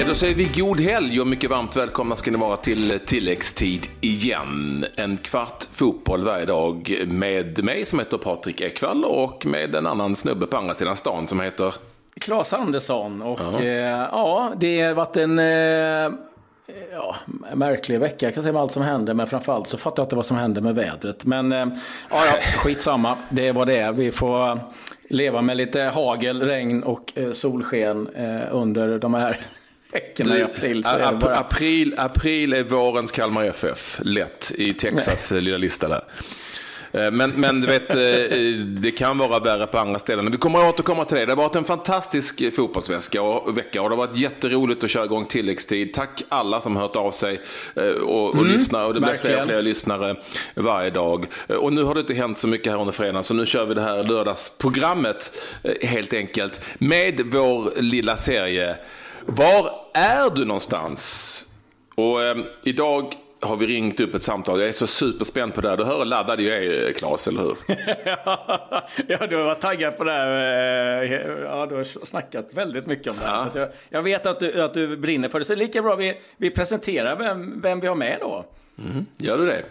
Ja, då säger vi god helg och mycket varmt välkomna ska ni vara till tilläggstid igen. En kvart fotboll varje dag med mig som heter Patrik Ekwall och med en annan snubbe på andra sidan stan som heter Claes Andersson. Och ja, eh, ja det har varit en eh, ja, märklig vecka jag kan säga med allt som hände. Men framförallt så fattar jag inte vad som hände med vädret. Men eh, ja, ja, skitsamma. Det är vad det är. Vi får leva med lite hagel, regn och eh, solsken eh, under de här veckorna i april. Så ap bara... april, april är vårens Kalmar FF. Lätt i Texas Nej. lilla lista där. Eh, men, men du vet, eh, det kan vara värre på andra ställen. Vi kommer att återkomma till det. Det har varit en fantastisk fotbollsvecka och, vecka, och det har varit jätteroligt att köra igång tilläggstid. Tack alla som har hört av sig eh, och, och mm, lyssnar. Och det blir fler och fler lyssnare varje dag. Och nu har det inte hänt så mycket här under fredagen, så nu kör vi det här lördagsprogrammet helt enkelt. Med vår lilla serie Var är du någonstans? Och eh, idag har vi ringt upp ett samtal. Jag är så superspänd på det här. Du hör hur laddad jag är, Claes, eller hur? ja, du har varit taggad på det här. Eh, ja, du har snackat väldigt mycket om det här. Ja. Så jag, jag, vet att du, att du brinner för det. Så det är lika bra vi, vi presenterar vem, vem vi har med då. Mm, gör du det?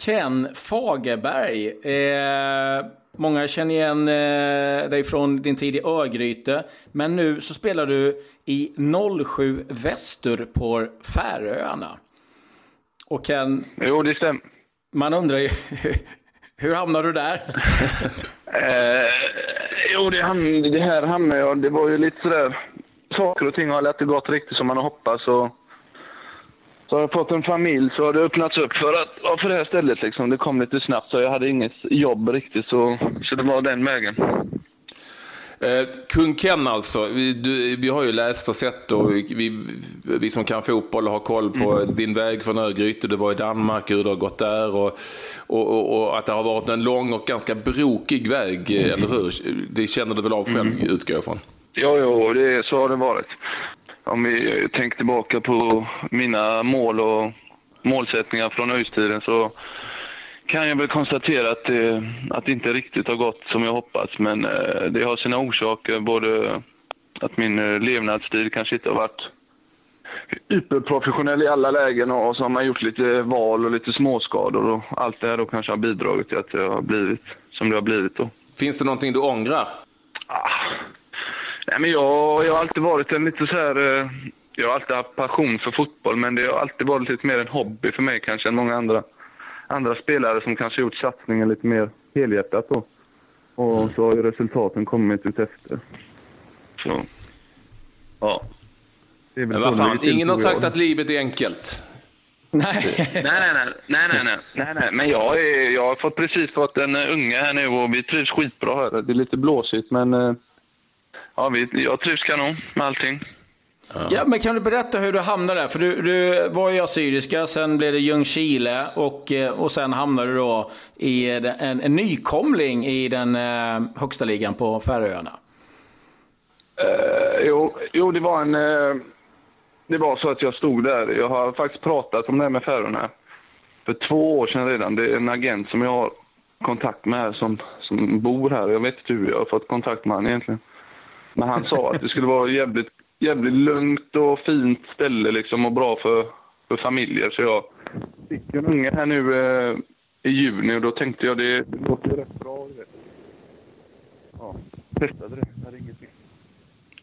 Ken Fagerberg. Eh, många känner igen eh, dig från din tid i Örgryte. Men nu så spelar du i 07 Väster på Färöarna. Och Ken... Jo, det stämmer. Man undrar ju, hur hamnade du där? eh, jo, det, ham det här hamnade jag... Det var ju lite sådär... Saker och ting har inte gått riktigt som man hoppats. Och, så har jag fått en familj så har det öppnats upp för, att, ja, för det här stället. Liksom. Det kom lite snabbt så jag hade inget jobb riktigt. Så, så det var den vägen. Eh, Kung Ken alltså, vi, du, vi, har ju läst och sett och vi, vi som kan fotboll har koll på mm. din väg från Örgryte, du var i Danmark, hur du har gått där och, och, och, och, att det har varit en lång och ganska brokig väg, mm. eller hur? Det känner du väl av själv, mm. utgår jag ifrån? Jo, jo det, så har det varit. Om vi tänker tillbaka på mina mål och målsättningar från öjstiden så kan jag väl konstatera att det, att det inte riktigt har gått som jag hoppats. Men eh, det har sina orsaker. Både att min eh, levnadsstil kanske inte har varit hyperprofessionell i alla lägen och så har man gjort lite val och lite småskador. Och allt det här då kanske har bidragit till att det har blivit som det har blivit. Då. Finns det någonting du ångrar? Ah. Nej, men jag, jag har alltid varit en lite så här... Eh, jag har alltid haft passion för fotboll, men det har alltid varit lite mer en hobby för mig kanske än många andra andra spelare som kanske gjort satsningen lite mer helhjärtat då. Och mm. så har ju resultaten kommit ut efter. Så, ja. Men vad fan, ingen har sagt att livet är enkelt. Nej. nej, nej, nej, nej, nej, nej, nej, men jag, är, jag har fått precis fått en unge här nu och vi trivs skitbra här. Det är lite blåsigt men eh, ja, jag trivs kanon med allting. Ja. men kan du berätta hur du hamnade där? För du, du var i Assyriska, sen blev det Ljungskile och, eh, och sen hamnade du då i en, en nykomling i den eh, högsta ligan på Färöarna. Uh, jo, jo, det var en... Uh, det var så att jag stod där. Jag har faktiskt pratat om det här med Färöarna för två år sedan redan. Det är en agent som jag har kontakt med här som, som bor här. Jag vet inte hur jag har fått kontakt med honom egentligen. Men han sa att det skulle vara jävligt jävligt lugnt och fint ställe liksom och bra för, för familjer. Så jag fick en unge här nu eh, i juni och då tänkte jag det, det låter rätt bra. Ja, testade det. det hade inget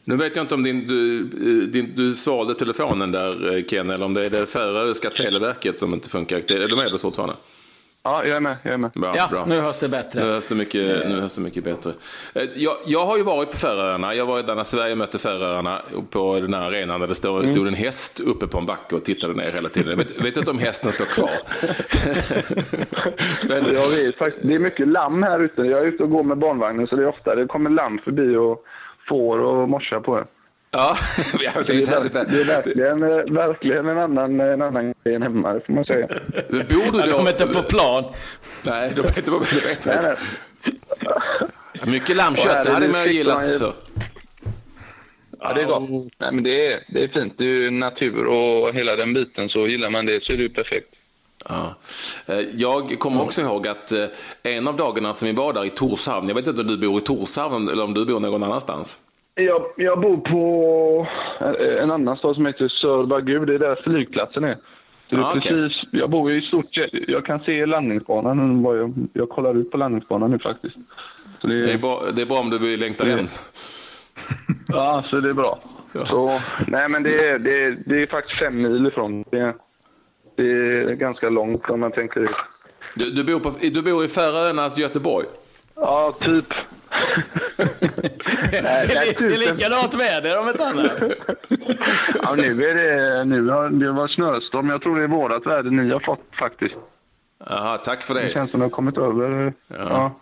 nu vet jag inte om din, du, eh, din, du svalde telefonen där eh, Ken eller om det är det färöiska televerket som inte funkar. Är de med det fortfarande? Ja, jag är med. Jag är med. Bra, ja, bra. nu hörs det bättre. Nu hörs det mycket, nu hörs det mycket bättre. Eh, jag, jag har ju varit på Färöarna. Jag var där när Sverige mötte Färöarna på den här arenan där det stod, mm. stod en häst uppe på en backe och tittade ner hela tiden. Jag vet, vet inte om hästen står kvar. Men... Jag vet, faktiskt, det är mycket lamm här ute. Jag är ute och går med barnvagnen så det är ofta det kommer lamm förbi och får och morsar på det. Ja, det är, det är, det är verkligen, verkligen en annan, en annan grej än hemma, får man säga. Bor du då? De är inte på plan. Nej, de är inte på plan. Mycket lammkött, det hade man ju gillat. Så. Ja, det är gott. Nej, men det, är, det är fint. Det är ju natur och hela den biten. Så gillar man det så är det ju perfekt. Ja. Eh, jag kommer också ihåg att eh, en av dagarna som vi var där i Torshavn, jag vet inte om du bor i Torshavn eller om du bor någon annanstans? Jag, jag bor på en annan stad som heter Sörbergud. Det är där flygplatsen är. Det är Ah, precis, jag bor i stort sett- Jag kan se landningsbanan. Jag, jag kollar ut på landningsbanan nu faktiskt. Det, Det är bra, det är bra om du vill längta hem. Ja, så det är bra. Så, nej, men det är, det, är, det är faktiskt fem mil ifrån. Det är, det är ganska långt om man tänker Du, du, bor, på, du bor i Färöarnas Göteborg. Ja, typ. Det är, det är likadant väder om ett annat. Ja, nu är det... Nu har, det var snöstorm. Jag tror det är vårat väder ni har fått faktiskt. Aha, tack för Det det. känns som det har kommit över. Ja.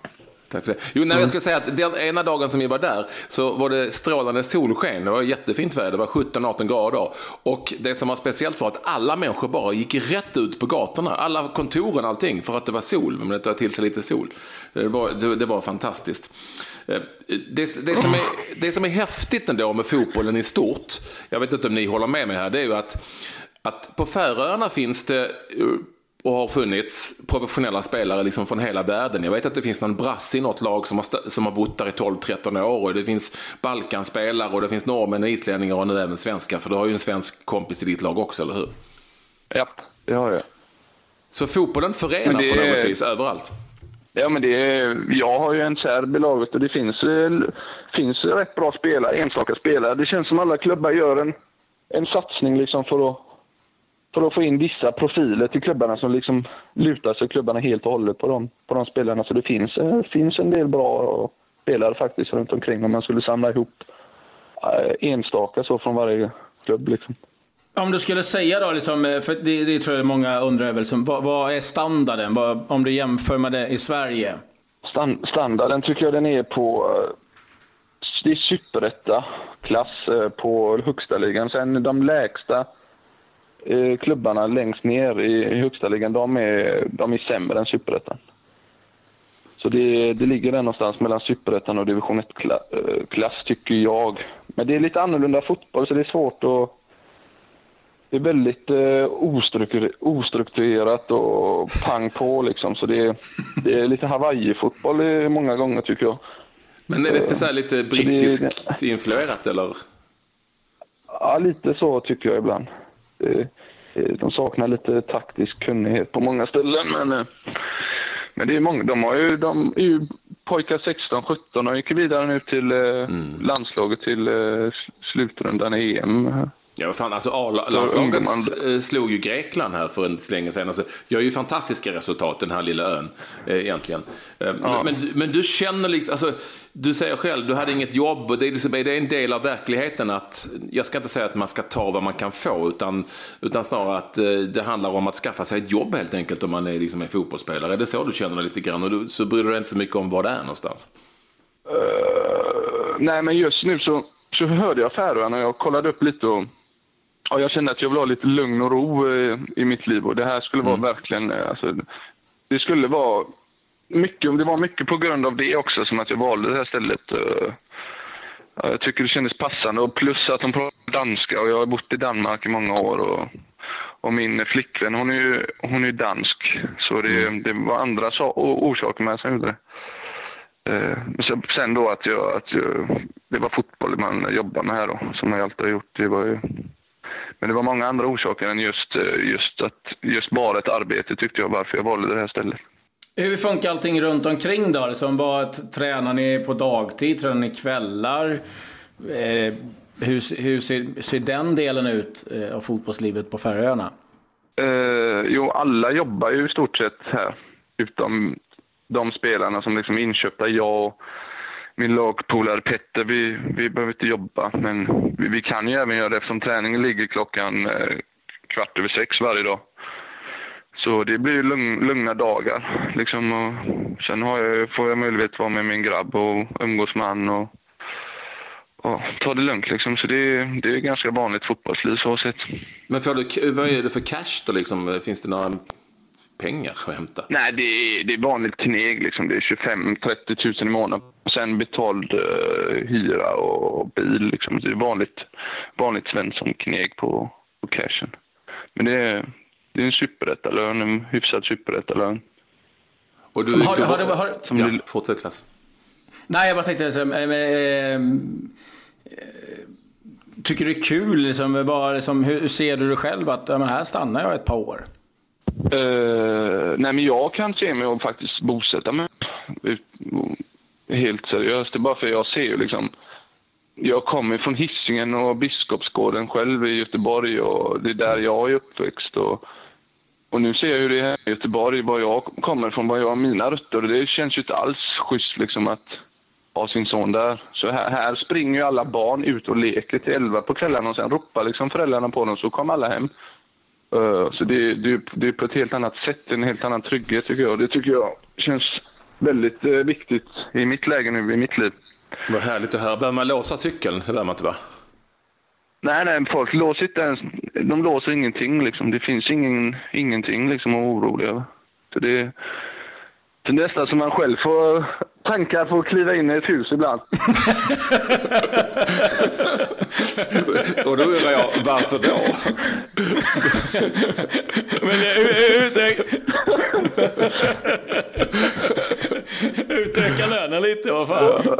Tack för det. Jo, nej, jag skulle säga att den ena dagen som vi var där så var det strålande solsken. Det var jättefint väder, det var 17-18 grader. Och det som var speciellt var att alla människor bara gick rätt ut på gatorna. Alla kontoren, allting, för att det var sol. Men det tog till sig lite sol. Det var, det, var fantastiskt. Eh, Det, det, som är, det som är häftigt ändå med fotbollen i stort, jag vet inte om ni håller med mig här, det är ju att, att på Färöarna finns det eh, och har funnits professionella spelare liksom från hela världen. Jag vet att det finns någon brasse i något lag som har, som har bott där i 12-13 år. Och det finns Balkanspelare och det finns norrmän, islänningar och nu även svenskar. För du har ju en svensk kompis i ditt lag också, eller hur? Japp, det har jag. Så fotbollen förenar det på något vis överallt. Ja, men det är, jag har ju en serb i laget och det finns, eh, finns rätt bra spelare, enstaka spelare. Det känns som alla klubbar gör en, en satsning liksom för att för att få in vissa profiler till klubbarna som liksom lutar sig klubbarna helt och hållet på de, på de spelarna. Så det finns, eh, finns en del bra spelare faktiskt runt omkring om man skulle samla ihop eh, enstaka så från varje klubb. Liksom. Om du skulle säga då, liksom, eh, för det, det tror jag många undrar över, liksom, vad, vad är standarden? Vad, om du jämför med det i Sverige? Stan- standarden tycker jag den är på... Eh, det är superetta-klass eh, på högsta ligan. Sen de lägsta eh, klubbarna längst ner i, i högsta ligan, de är, de är sämre än superettan. Så det, det ligger där någonstans mellan superettan och division 1-klass, tycker jag. Men det är lite annorlunda fotboll, så det är svårt att... Det är väldigt eh, ostruktur- ostrukturerat och pang på liksom. Så det, är- det är lite Hawaii-fotboll eh, många gånger tycker jag. Men är det inte så här lite brittiskt influerat, eller? Ja, lite så tycker jag ibland. Eh, eh, De saknar lite taktisk kunnighet på många ställen. Men, eh, men det är många, de, har ju, de är ju pojkar 16-17 och gick vidare nu till eh, landslaget till eh, sl- slutrundan i EM. Ja, fan, alltså A-landslaget eh, slog ju Grekland här för så länge sedan. Alltså, gör ju fantastiska resultat, den här lilla ön, eh, egentligen. Eh, men, men, men du känner liksom, alltså, du säger själv, du hade inget jobb och det är, liksom, det är en del av verkligheten att, jag ska inte säga att man ska ta vad man kan få, utan, utan snarare att eh, det handlar om att skaffa sig ett jobb helt enkelt om man är, liksom, är fotbollsspelare. Är det så du känner lite grann? Och du, så bryr du dig inte så mycket om var det är någonstans? Eh, nej, men just nu så, så hörde jag Färöarna och jag kollade upp lite och ja, jag kände att jag vill ha lite lugn och ro eh, i mitt liv och det här skulle vara verkligen, eh, alltså, det skulle vara mycket, det var mycket på grund av det också som att jag valde det här stället. eh. Ja, jag tycker det kändes passande och plus att de pratar danska och jag har bott i Danmark i många år och, och min flickvän hon är ju, hon är dansk så det, det var andra so- orsaker med som gjorde det. Eh, sen då att, jag, att jag, det var fotboll man jobbar med här då, som jag alltid har gjort. Det var ju, men det var många andra orsaker än just, eh, just, att, just bara ett arbete tyckte jag varför jag valde det här stället. Hur funkar allting runt omkring då? Liksom, vad, tränar ni på dagtid? Tränar ni kvällar? Eh, hur hur ser, ser den delen ut eh, av fotbollslivet på Färöarna? Eh, jo, alla jobbar ju i stort sett här. Utom de spelarna som liksom inköpta. Jag och min lagpolare Petter, vi, vi behöver inte jobba. Men vi, vi kan ju även göra det eftersom träningen ligger klockan eh, kvart över sex varje dag. Så det blir lugn, lugna dagar. Liksom, och sen har jag, får jag möjlighet att vara med min grabb och umgås med han och, och ta det lugnt. Liksom. Så det, är- det är ganska vanligt fotbollsliv så sett. Men får du, vad är det för cash då liksom? Finns det några pengar att hämta? Nej, det är, det är vanligt kneg. Liksom. Det är 25-30 000 i månaden. Sen betald eh, hyra och bil. Liksom. Det är vanligt, vanligt Svensson-kneg på, på cashen. Men det är, det är en superettalön, en hyfsad superettalön. Och du, Som har- du, har du- har- Som ja, du- fortsätt Klas. Nej, jag bara tänkte, så, eh, eh, tycker det är kul? Liksom, bara, liksom, hur ser du det själv? Att ja, men här stannar jag ett par år. Uh, nej, men jag kan se mig och faktiskt bosätta mig. Helt seriöst. Det är bara för jag ser ju liksom jag kommer från Hisingen och Biskopsgården själv i Göteborg och det är där jag är uppväxt. Och, och nu ser jag hur det är i Göteborg, var jag kommer från, var jag har mina rötter. Och det känns ju inte alls schysst liksom att ha sin son där. Så här, här springer ju alla barn ut och leker till elva på kvällarna och sen ropar liksom föräldrarna på dem så kommer alla hem. Uh, så det, det, det är på ett helt annat sätt, en helt annan trygghet tycker jag. Det tycker jag känns väldigt uh, viktigt i mitt läge nu, i mitt liv. Vad härligt att höra. Behöver man låsa cykeln? Det behöver man inte va? Nej, nej, folk låser inte ens. De låser ingenting liksom. Det finns ingen, ingenting liksom att vara orolig över. Så det, det är nästan som man själv får tankar på att kliva in i ett hus ibland. Och då undrar jag, varför då? Men utöka, utöka lönen lite, vad fan.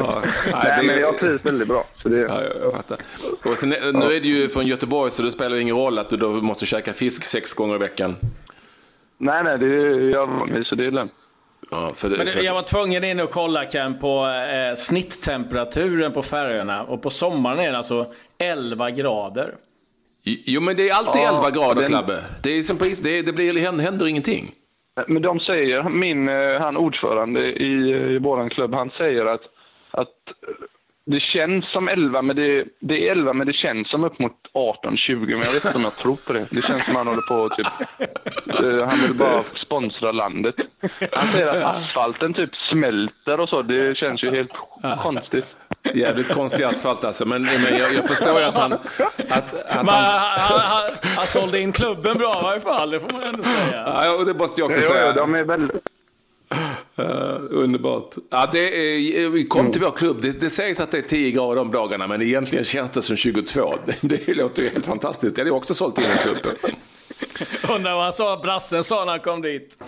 Ja. Nej, men jag trivs väldigt bra. Så det... Ja, jag fattar. Och sen, nu är du ju från Göteborg så det spelar ingen roll att du då måste käka fisk sex gånger i veckan. Nej, nej, det är jag så det är lugnt. Ja, för det, Men för... jag var tvungen in och kolla Ken på eh, snitttemperaturen på Färöarna. Och på sommaren är det alltså 11 grader. Jo, men det är alltid ja, 11 grader, den... Klabbe. Det, är som på is, det, det blir, händer ingenting. Men de säger, min, eh, han ordförande i, i vår klubb, han säger att, att det känns som 11, men det, det är 11 men det känns som upp mot 18-20. Men jag vet inte om jag tror på det. Det känns som han håller på typ... Uh, han vill bara sponsra landet. Han säger att asfalten typ smälter och så. Det känns ju helt konstigt. Jävligt konstig asfalt alltså. Men, men jag, jag förstår ju att han... Att, att men, han, han, han, han sålde in klubben bra i varje fall. Det får man ändå säga. Ja, och det måste jag också säga. Ja, de är väldigt... Uh, underbart. Ja, det är, vi kom till vår klubb. Det, det sägs att det är 10 grader de dagarna, men egentligen känns det som 22. Det, det låter ju helt fantastiskt. Det hade jag också sålt in en klubb. Undrar vad han sa, brassen sa när han kom dit.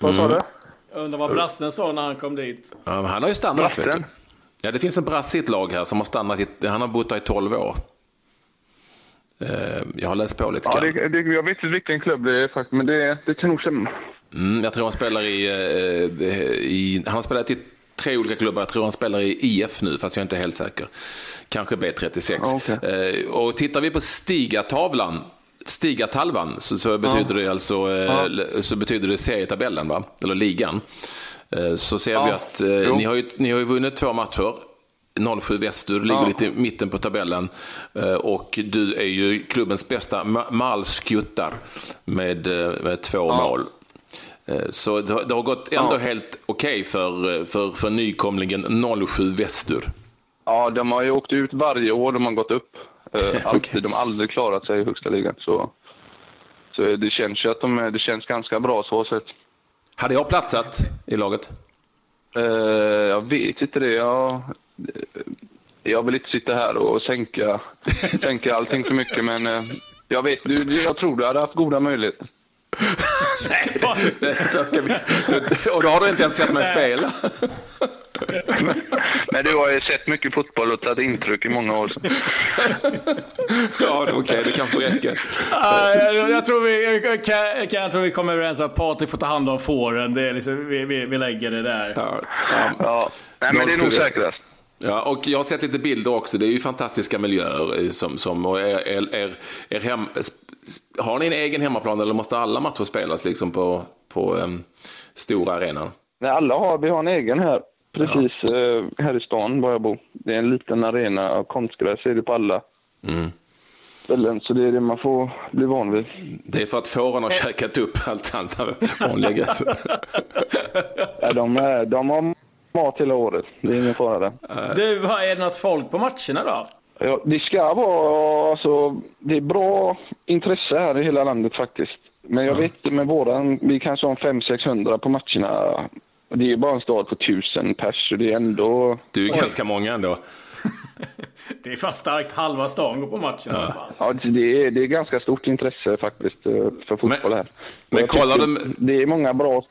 Vad sa du? Undrar vad brassen sa när han kom dit. Ja, han har ju stannat, vet du. Ja, det finns en brasse i ett lag här som har stannat. I, han har bott där i 12 år. Uh, jag har läst på lite. Ja, det, det, jag vet inte vilken klubb det är faktiskt, men det, det kan nog stämma. Mm, jag tror han spelar i, eh, i, han har spelat i tre olika klubbar. Jag tror han spelar i IF nu, fast jag är inte helt säker. Kanske B36. Okay. Eh, och tittar vi på Stigatavlan, Stigatalvan, så, så betyder ja. det alltså ja. Eh, så betyder det serietabellen, va? eller ligan. Så ser ja. vi att eh, ni, har ju, ni har ju vunnit två matcher. 07 Väster, du ligger ja. lite i mitten på tabellen. Och du är ju klubbens bästa malskjuttar med, med två ja. mål. Eh, så det har gått ändå ja. helt okej okay för, för, för nykomlingen 07 Västur. Ja, de har ju åkt ut varje år de har gått upp. Eh, alltid. okay. De har aldrig klarat sig i högsta ligan. Så, så det känns ju att de, det känns ganska bra så sett. Hade jag platsat i laget? Uh, jag vet inte det. Jag, jag vill inte sitta här och sänka, sänka allting för mycket, men jag, vet, jag tror du hade haft goda möjligheter. Nej, så ska vi, och då har du inte ens sett mig spela. Men du har ju sett mycket fotboll och tagit intryck i många år. ja, okej, okay, det kanske räcker. jag, jag, tror vi, kan, jag tror vi kommer överens att Patrik får ta hand om fåren. Det är liksom, vi, vi, vi lägger det där. Ja, ja. ja. Nej, men det är nog säkrast. Ja, och jag har sett lite bilder också. Det är ju fantastiska miljöer. Som, som, och er, er, er hem, har ni en egen hemmaplan eller måste alla matcher spelas liksom på, på um, stora arenan? Nej, alla har, vi har en egen här. Precis ja. uh, här i stan var jag bor. Det är en liten arena, konstgräs är det på alla mm. ställen. Så det är det man får bli van vid. Det är för att fåren har käkat upp allt andra vanliga. ja, de, är, de har mat hela året. Det är ingen fara där. Du, är det något folk på matcherna då? Ja, det ska vara, alltså, det är bra intresse här i hela landet faktiskt. Men jag vet med våran, vi kanske har 500-600 på matcherna. Det är bara en stad på tusen pers, så det är ändå... Du är ganska många ändå. det är fast starkt, halva stan går på matchen ja. i alla fall. Ja, det är, det är ganska stort intresse faktiskt eh, för fotboll här. Men, men kollar du... Det är många bra...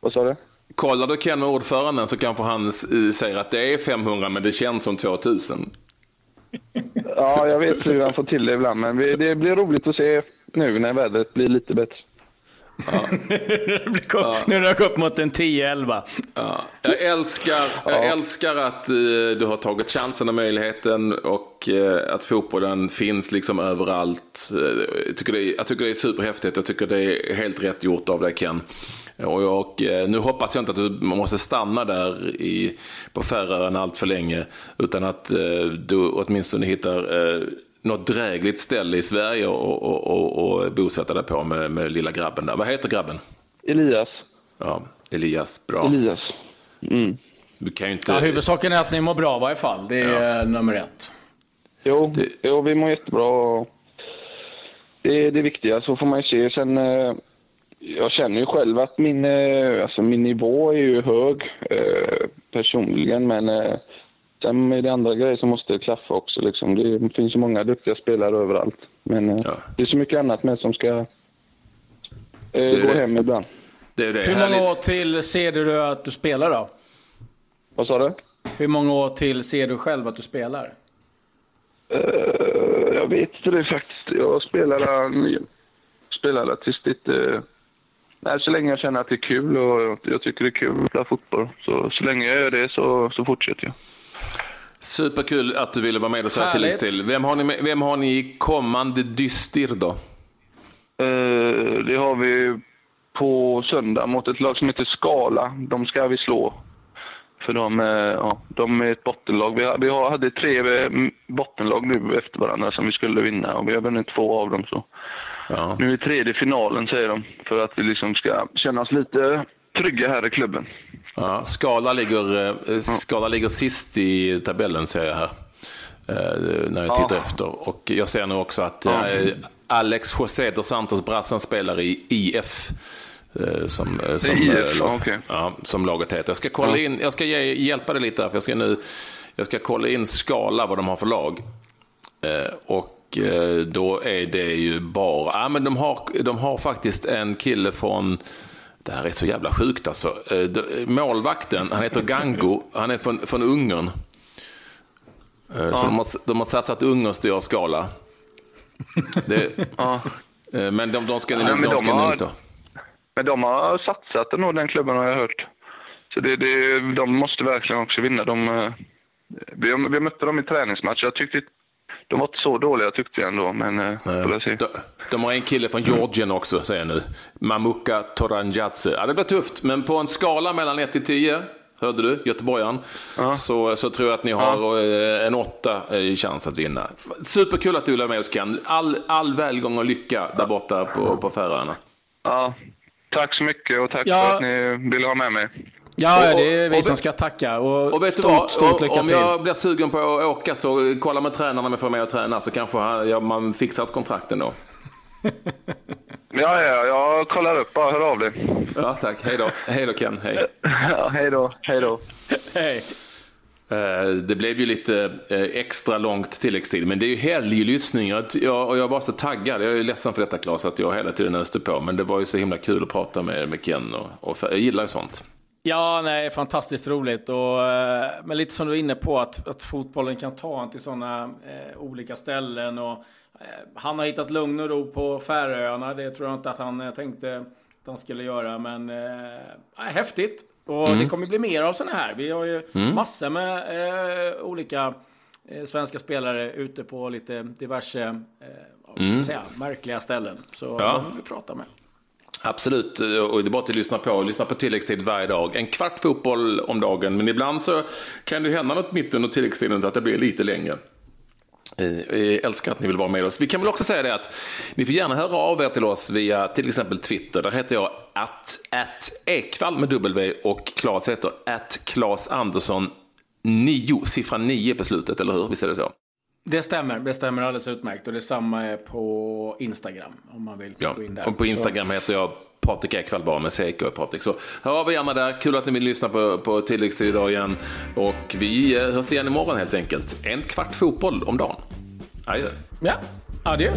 Vad sa du? Kollar du Ken med ordföranden så kanske han säger att det är 500 men det känns som 2000. Ja, jag vet hur han får till det ibland, men det blir roligt att se nu när vädret blir lite bättre. Ja. Nu har det upp mot en 10-11. Ja. Jag, älskar, jag älskar att uh, du har tagit chansen och möjligheten och uh, att fotbollen finns liksom överallt. Uh, jag, tycker det är, jag tycker det är superhäftigt. Jag tycker det är helt rätt gjort av dig Ken. Och, och nu hoppas jag inte att du måste stanna där i, på Färöarna allt för länge. Utan att du åtminstone hittar något drägligt ställe i Sverige och, och, och, och bosätta dig på med, med lilla grabben där. Vad heter grabben? Elias. Ja, Elias. Bra. Elias. Mm. Du kan ju inte... Ja, huvudsaken är att ni mår bra i varje fall. Det är ja. nummer ett. Jo, det... jo, vi mår jättebra. Det är det viktiga, så får man ju se. Sen, eh, jag känner ju själv att min, eh, alltså min nivå är ju hög eh, personligen, men Sen är det andra grejer som måste klaffa också. Liksom. Det finns ju många duktiga spelare överallt. Men eh, ja. det är så mycket annat med som ska eh, gå hem ibland. Det det. Hur många år till ser du att du spelar då? Vad sa du? Hur många år till ser du själv att du spelar? Jag vet inte det faktiskt. Jag spelar, spelar tills det uh, Nej, så länge jag känner att det är kul och jag tycker det är kul att spela fotboll. Så, så länge jag gör det så, så fortsätter jag. Superkul att du ville vara med och säga till till. Vem har ni, vem har ni i kommande dystir då? Uh, det har vi på söndag mot ett lag som heter Skala. De ska vi slå. För de, ja, de är ett bottenlag. Vi, vi hade tre eh, bottenlag nu efter varandra som vi skulle vinna och vi har vunnit två av dem. Så. Ja. Nu är tredje finalen säger de, för att vi liksom ska känna oss lite trygga här i klubben. Ja, Skala, ligger, eh, Skala ligger sist i tabellen ser jag här. Eh, när jag tittar ja. efter. Och jag ser nu också att ja. Eh, Alex José dos Santos Brassan spelar i IF. Som, som, IF, lag, okay. ja, som laget heter. Jag ska, kolla in, jag ska ge, hjälpa dig lite här, för jag ska, nu, jag ska kolla in Skala, vad de har för lag. och då är det ju bara, ja men de har, de har faktiskt en kille från det här är så jävla sjukt alltså. Eh, målvakten, han heter Gango, han är från, från Ungern. Eh, ja. Så de har, de har satsat ungersk skala. Det, ja. Eh, men de, de ska, ja, de ska har, nog Men de har satsat nog den klubben har jag hört. Så det, det, de måste verkligen också vinna. De, vi, vi mötte dem i träningsmatch. Jag tyckte de var inte så dåliga tyckte jag ändå, men eh, Nej. De, de har en kille från Georgien också, säger jag nu. Mamuka Toranjadze. Ja, det blir tufft, men på en skala mellan 1 till 10, hörde du, göteborgaren, ja. så, så tror jag att ni har ja. Eh, en åtta eh, i chans att vinna. Superkul att du är med oss Ken. All, all välgång och lycka där borta på, på Färöarna. Ja, tack så mycket och tack ja. för att ni ville ha med mig. Ja, och, det är vi och, som ska tacka. Och, och vet stort, du vad? Stort lycka om till. jag blir sugen på att åka så kolla med tränarna om jag får med och träna så kanske man fixar ett kontrakt ändå. ja, ja, jag kollar upp bara. Hör av dig. Ja, tack. Hej då. Hej då Ken. Hej. Ja, hej då. Hej då. Hej. Eh, det blev ju lite eh, extra långt tilläggstid, men det är ju helglyssning. Jag, och jag var så taggad, jag är ledsen för detta Claes, att jag hela tiden öste på. Men det var ju så himla kul att prata med, med Ken och, och jag gillar ju sånt. Ja, nej, fantastiskt roligt. Och, eh, men lite som du är inne på, att, att fotbollen kan ta en till sådana eh, olika ställen. Och, eh, han har hittat lugn och ro på Färöarna. Det tror jag inte att han eh, tänkte att han skulle göra. Men eh, häftigt. Och mm. det kommer bli mer av sådana här. Vi har ju mm. massor med eh, olika eh, svenska spelare ute på lite diverse mm. säga, märkliga ställen. Så ja. vill vi prata med. Absolut, och det är bara att lyssna på. Lyssna på tilläggstid varje dag. En kvart fotboll om dagen, men ibland så kan det hända något mitt under tilläggstiden så att det blir lite längre. Jag älskar att ni vill vara med oss. Vi kan väl också säga det att ni får gärna höra av er till oss via till exempel Twitter. Där heter jag att, att Ekvall med W och Claes heter att Claes Andersson 9, siffran 9 på slutet, eller hur? Visst är det så? Det stämmer, det stämmer alldeles utmärkt. Och detsamma är på Instagram om man vill ja, gå in där. Och på Instagram så. heter jag Patrik Ekwall bara med CK och Patrik. Så hör av er gärna där. Kul att ni vill lyssna på, på tilläggstid idag igen. Och vi eh, hörs igen imorgon helt enkelt. En kvart fotboll om dagen. Adjö. Ja, adjö.